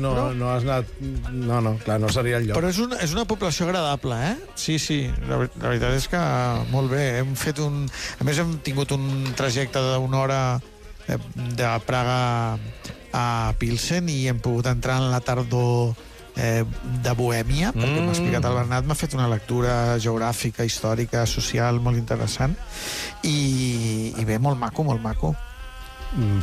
No, Però- no has anat... No, no, clar, no seria el lloc. Però és una, és una població agradable, eh? Sí, sí, la, la veritat és que molt bé. Hem fet un... A més, hem tingut un trajecte d'una hora eh, de Praga a Pilsen i hem pogut entrar en la tardor eh, de Bohèmia, perquè Mm. m'ha explicat el Bernat, m'ha fet una lectura geogràfica, històrica, social, molt interessant. I, i bé, molt maco, molt maco.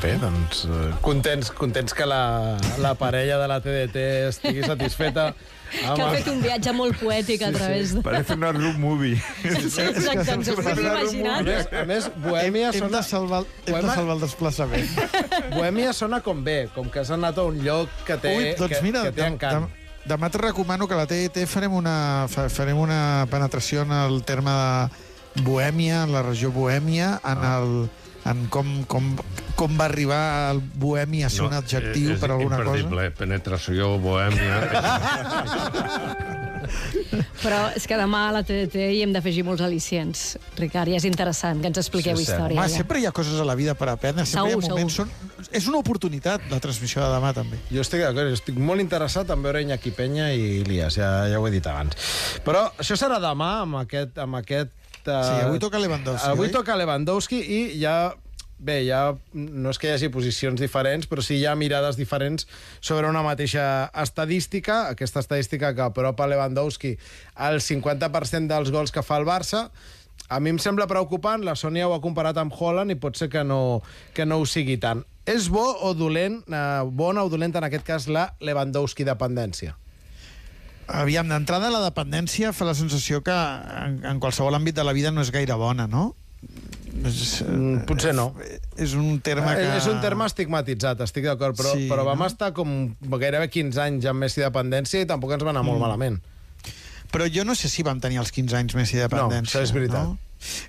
Bé, doncs, eh, contents, contents que la, la parella de la TDT estigui satisfeta. Que ha fet un viatge molt poètic a través de... Parece una room movie. Sí, exacte, ens ho estic imaginant. a més Bohèmia hem, hem, sona, de salvar, el- hem de Bohèmia- salvar el desplaçament. Bohèmia sona com bé, com que has anat a un lloc que té, Ui, doncs que, mira, que té encant. dem- demà et recomano que a la TET farem una, fa- farem una penetració en el terme de Bohèmia, en la regió Bohèmia, en, Ah. el, en com, com, com va arribar el Bohèmia a ser un adjectiu és per alguna cosa. imperdible. Penetració, bohèmia... Però és que demà a la TDT hi hem d'afegir molts al·licients. Ricard, i és interessant que ens expliqueu Sí, història. Home, ja. sempre hi ha coses a la vida per aprendre, sempre Segur, hi ha moments... Són, és una oportunitat, la transmissió de demà, també. Jo estic d'acord, estic molt interessat en veure Iñaki Penya i Elias, ja, ja ho he dit abans. Però això serà demà, amb aquest... Amb aquest uh, Sí, avui toca Lewandowski, Avui oi? toca Lewandowski i ja... Bé, ja no és que hi hagi posicions diferents, però sí hi ha mirades diferents sobre una mateixa estadística, aquesta estadística que apropa Lewandowski al 50% dels gols que fa el Barça, a mi em sembla preocupant, la Sònia ho ha comparat amb Holland i pot ser que no, que no ho sigui tant. És bo o dolent, eh, bona o dolenta en aquest cas la Lewandowski dependència? Aviam, d'entrada la dependència fa la sensació que en, en qualsevol àmbit de la vida no és gaire bona, no? És, Mm, potser no. És un terme que... Eh, És un terme estigmatitzat, estic d'acord, però, Sí, però vam no? estar com gairebé 15 anys amb Messi dependència i tampoc ens va anar Mm. molt malament. Però jo no sé si vam tenir els 15 anys Messi de No, dependència. això és veritat. No?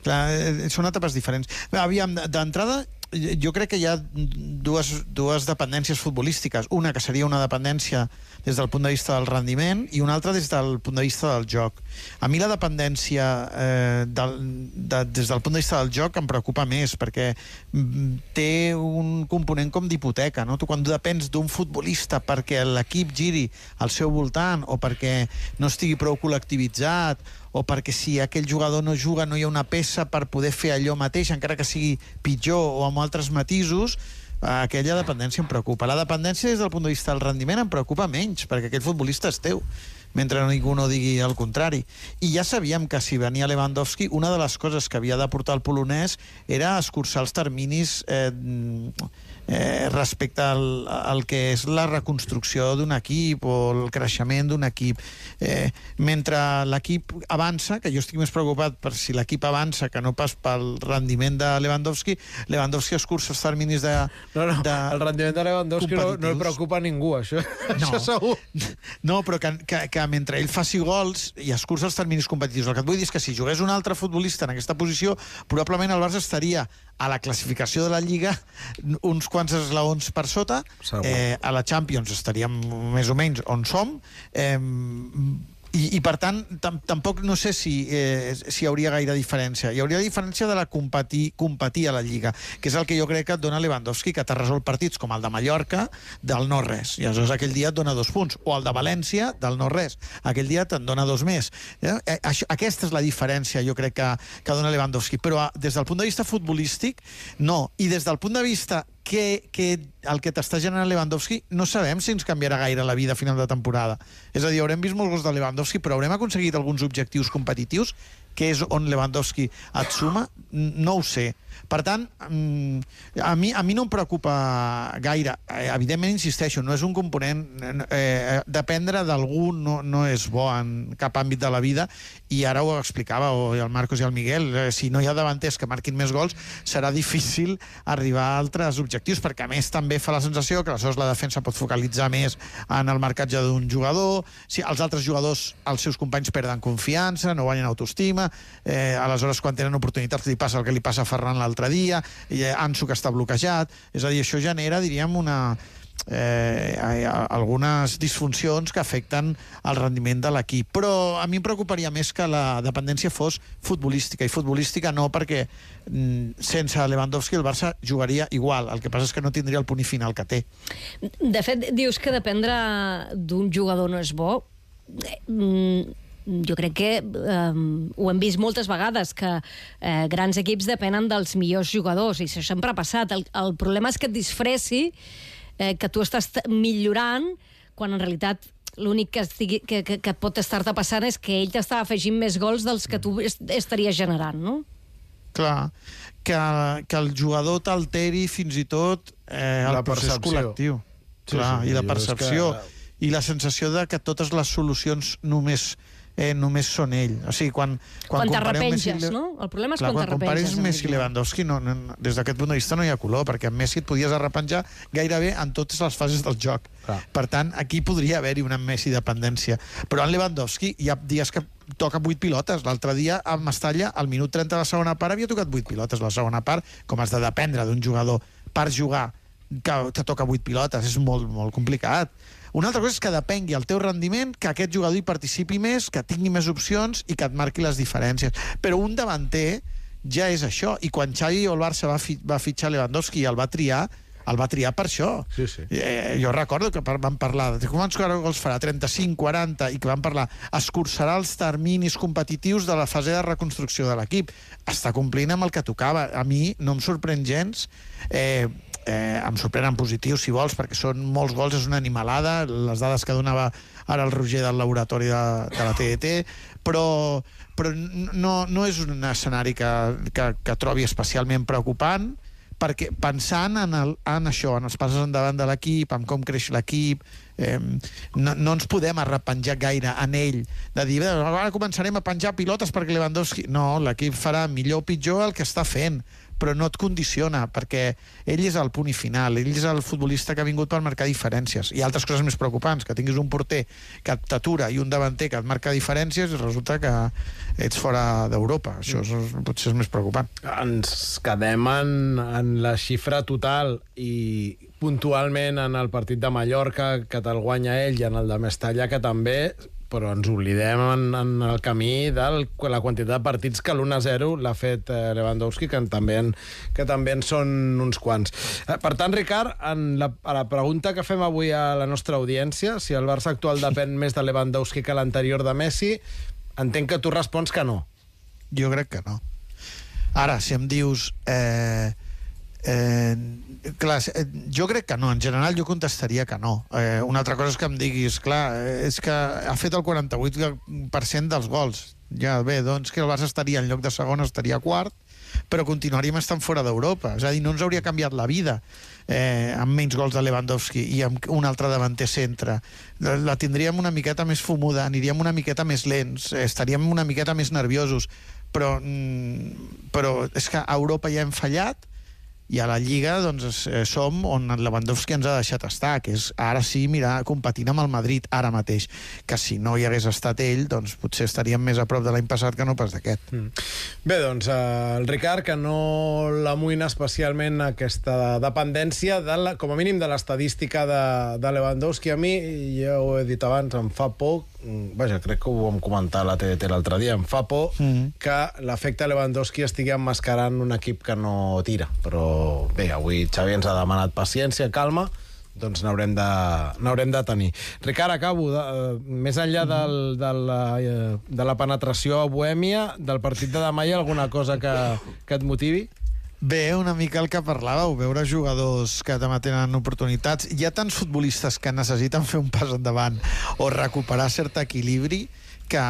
Clar, eh, són etapes diferents. Aviam, d'entrada, jo crec que hi ha dues, dues dependències futbolístiques. Una que seria una dependència des del punt de vista del rendiment i una altra des del punt de vista del joc. A mi la dependència eh, del, de, des del punt de vista del joc em preocupa més perquè mm, té un component com d'hipoteca, no? Tu quan depens d'un futbolista perquè l'equip giri al seu voltant o perquè no estigui prou col·lectivitzat o perquè si aquell jugador no juga no hi ha una peça per poder fer allò mateix, encara que sigui pitjor o amb altres matisos, eh, aquella dependència em preocupa. La dependència des del punt de vista del rendiment em preocupa menys, perquè aquell futbolista és teu mentre ningú no digui el contrari. I ja sabíem que si venia Lewandowski, una de les coses que havia de portar el polonès era escurçar els terminis eh, eh, respecte al, al que és la reconstrucció d'un equip o el creixement d'un equip. Eh, mentre l'equip avança, que jo estic més preocupat per si l'equip avança que no pas pel rendiment de Lewandowski, Lewandowski els terminis de... No, no, de el rendiment de Lewandowski no, no el preocupa a ningú, això, No. això segur. No, però que, que, que mentre ell faci gols i escurça els terminis competitius. El que et vull dir és que si jugués un altre futbolista en aquesta posició, probablement el Barça estaria a la classificació de la Lliga uns quants esglaons per sota. Segur. Eh, a la Champions estaríem més o menys on som. Eh, i, i per tant, tam tampoc no sé si, eh, si hi hauria gaire diferència. Hi hauria diferència de la competir, competir a la Lliga, que és el que jo crec que et dona Lewandowski, que t'ha resolt partits com el de Mallorca, del no-res. I aleshores aquell dia et dona dos punts. O el de València, del no-res. Aquell dia te'n dona dos més. Eh? Eh, Això, aquesta és la diferència, jo crec, que, que dona Lewandowski. Però des del punt de vista futbolístic, no. I des del punt de vista que, que el que t'està generant Lewandowski no sabem si ens canviarà gaire la vida a final de temporada. És a dir, haurem vist molts gols de Lewandowski, però haurem aconseguit alguns objectius competitius, que és on Lewandowski et suma? No ho sé. Per tant, mm, a mi, a mi no em preocupa gaire. Eh, Evidentment, insisteixo, no és un component... Eh, dependre d'algú no, no és bo en cap àmbit de la vida i ara ho explicava o el Marcos i el Miguel, eh, si no hi ha davanters que marquin més gols, serà difícil arribar a altres objectius, perquè a més també fa la sensació que aleshores la defensa pot focalitzar més en el marcatge d'un jugador, si els altres jugadors, els seus companys perden confiança, no guanyen autoestima, eh, aleshores quan tenen oportunitats li passa el que li passa a Ferran l'altre dia, i eh, Ansu que està bloquejat, és a dir, això genera, diríem, una eh, algunes disfuncions que afecten el rendiment de l'equip. Però a mi em preocuparia més que la dependència fos futbolística, i futbolística no perquè mm, sense Lewandowski el Barça jugaria igual, el que passa és que no tindria el punt final que té. De fet, dius que dependre d'un jugador no és bo. Eh, mm, jo crec que eh, ho hem vist moltes vegades, que eh, grans equips depenen dels millors jugadors, i això sempre ha passat. El, el problema és que et disfressi eh, que tu estàs millorant quan en realitat l'únic que, estigui, que, que, que pot estar-te passant és que ell t'està afegint més gols dels que tu est estaries generant, no? Clar, que, que el jugador t'alteri fins i tot eh, el La procés percepció. col·lectiu. Sí, Clar, sí, i la percepció. que- I la sensació de que totes les solucions només eh, només són ell. O sigui, quan, quan, Quan compareu Messi t'arrepenges, Le- no? El problema és Clar, quan quan compares Messi i. Lewandowski, no, no, no, des d'aquest punt de vista no hi ha color, perquè amb Messi et podies arrepenjar gairebé en totes les fases del joc. Clar. Per tant, aquí podria haver-hi una Messi dependència. Però en Lewandowski hi ha dies que toca 8 pilotes. L'altre dia, a Mestalla, al minut 30 de la segona part, havia tocat 8 pilotes. La segona part, com has de dependre d'un jugador per jugar que te toca 8 pilotes, és molt, molt complicat. Una altra cosa és que depengui el teu rendiment, que aquest jugador hi participi més, que tingui més opcions i que et marqui les diferències. Però un davanter ja és això. I quan Xavi o el Barça va, fi, va fitxar Lewandowski i el va triar, el va triar per això. Sí, sí. Eh, jo recordo que vam parlar de quants gols farà, 35, 40, i que vam parlar escurçarà els terminis competitius de la fase de reconstrucció de l'equip. Està complint amb el que tocava. A mi no em sorprèn gens eh, eh, em sorprèn en positiu, si vols, perquè són molts gols, és una animalada, les dades que donava ara el Roger del laboratori de, de la TDT, però, però no, no és un escenari que, que, que trobi especialment preocupant, perquè pensant en, el, en això, en els passos endavant de l'equip, en com creix l'equip, eh, no, no ens podem arrepenjar gaire en ell, de dir, "Bé, ara començarem a penjar pilotes perquè Lewandowski... No, l'equip farà millor o pitjor el que està fent, però no et condiciona, perquè ell és el punt i final, ell és el futbolista que ha vingut per marcar diferències. Hi ha altres coses més preocupants, que tinguis un porter que t'atura i un davanter que et marca diferències i resulta que ets fora d'Europa. Això és, potser és més preocupant. ens quedem en, en la xifra total i puntualment en el partit de Mallorca, que te'l guanya ell, i en el de Mestalla, que també, però ens oblidem en, en el camí de la quantitat de partits que l'1-0 l'ha fet eh, Lewandowski, que també, en, que també en són uns quants. Eh, per tant, Ricard, en la, a la pregunta que fem avui a la nostra audiència, si el Barça actual depèn més de Lewandowski que l'anterior de Messi, entenc que tu respons que no. Jo crec que no. Ara, si em dius... Eh, eh, clar, eh, jo crec que no. En general jo contestaria que no. Eh, una altra cosa és que em diguis, clar, eh, és que ha fet el 48% dels gols. Ja, bé, doncs que el Barça estaria en lloc de segon, estaria quart, però continuaríem estant fora d'Europa. És a dir, no ens hauria canviat la vida eh, amb menys gols de Lewandowski i amb un altre davanter centre. La, la tindríem una miqueta més fumuda, aniríem una miqueta més lents, estaríem una miqueta més nerviosos, però, mm, però és que a Europa ja hem fallat i a la Lliga doncs, eh, som on Lewandowski ens ha deixat estar, que és ara sí mirar competint amb el Madrid ara mateix, que si no hi hagués estat ell, doncs potser estaríem més a prop de l'any passat que no pas d'aquest. Mm. Bé, doncs, eh, el Ricard, que no l'amoïna especialment aquesta dependència, de la, com a mínim, de l'estadística de, de Lewandowski. A mi, ja ho he dit abans, em fa mm, vaja, crec que ho vam comentar a la TDT l'altre dia, em fa por Mhm. que l'efecte Lewandowski estigui emmascarant un equip que no tira. Però bé, avui Xavi ens ha demanat paciència, calma, doncs n'haurem de, n'haurem de tenir. Ricard, acabo. De, uh, més enllà del, de, la, eh, de la penetració a Bohèmia, del partit de demà hi ha alguna cosa que, que et motivi? Bé, una mica el que parlàveu, veure jugadors que demà tenen oportunitats. Hi ha tants futbolistes que necessiten fer un pas endavant o recuperar cert equilibri que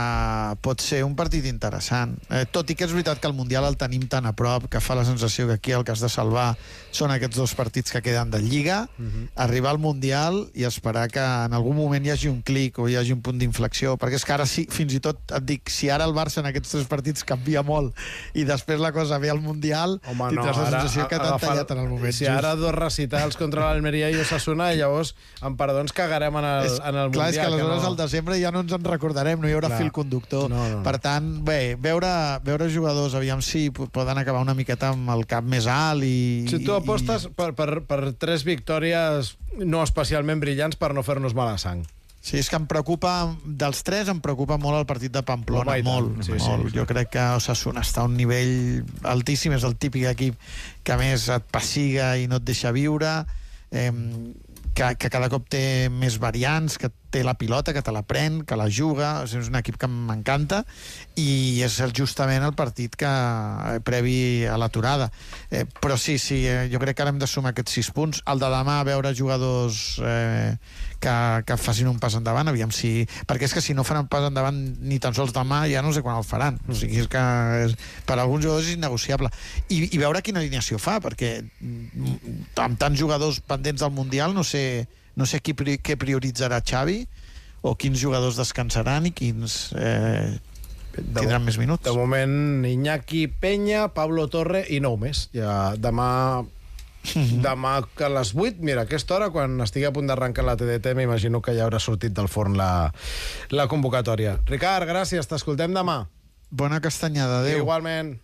pot ser un partit interessant. Eh, tot i que és veritat que el Mundial el tenim tan a prop que fa la sensació que aquí el que has de salvar són aquests dos partits que queden de Lliga, uh -huh. arribar al Mundial i esperar que en algun moment hi hagi un clic o hi hagi un punt d'inflexió, perquè és que ara sí, fins i tot et dic, si ara el Barça en aquests tres partits canvia molt i després la cosa ve al Mundial, Home, no, tindràs la ara sensació que t'han tallat en el moment Si just. ara dos recitals contra l'Almeria i Osasuna, llavors, amb perdó, ens cagarem en el, en el Clar, és que Mundial. aleshores no... al desembre ja no ens en recordarem, no hi haurà de fil conductor. No, no, no. Per tant, bé, veure, veure jugadors, aviam si poden acabar una miqueta amb el cap més alt i... Si tu i- apostes per, per, per tres victòries no especialment brillants per no fer-nos mala sang. Sí, és que em preocupa, dels tres, em preocupa molt el partit de Pamplona, Home, i molt, Sí, sí, sí, molt. sí. Jo crec que Osasuna està a un nivell altíssim, és el típic equip que a més et passiga i no et deixa viure, eh, que, que cada cop té més variants, que té la pilota, que te la pren, que la juga, és un equip que m'encanta i és justament el partit que eh, previ a l'aturada. Eh, però sí, sí, eh, jo crec que ara hem de sumar aquests sis punts. El de demà, veure jugadors eh, que, que facin un pas endavant, aviam si... Perquè és que si no fan un pas endavant ni tan sols demà, ja no sé quan el faran. O sigui, és que és, per alguns jugadors és innegociable. I, I veure quina alineació fa, perquè mm, amb tants jugadors pendents del Mundial no sé, no sé qui, què prioritzarà Xavi o quins jugadors descansaran i quins eh, tindran més minuts. De moment, Iñaki Peña, Pablo Torre i nou més. Ja demà demà que a les 8, mira, a aquesta hora, quan estigui a punt d'arrencar la TDT, m'imagino que ja haurà sortit del forn la, la convocatòria. Ricard, gràcies, t'escoltem demà. Bona castanyada, adéu. Igualment.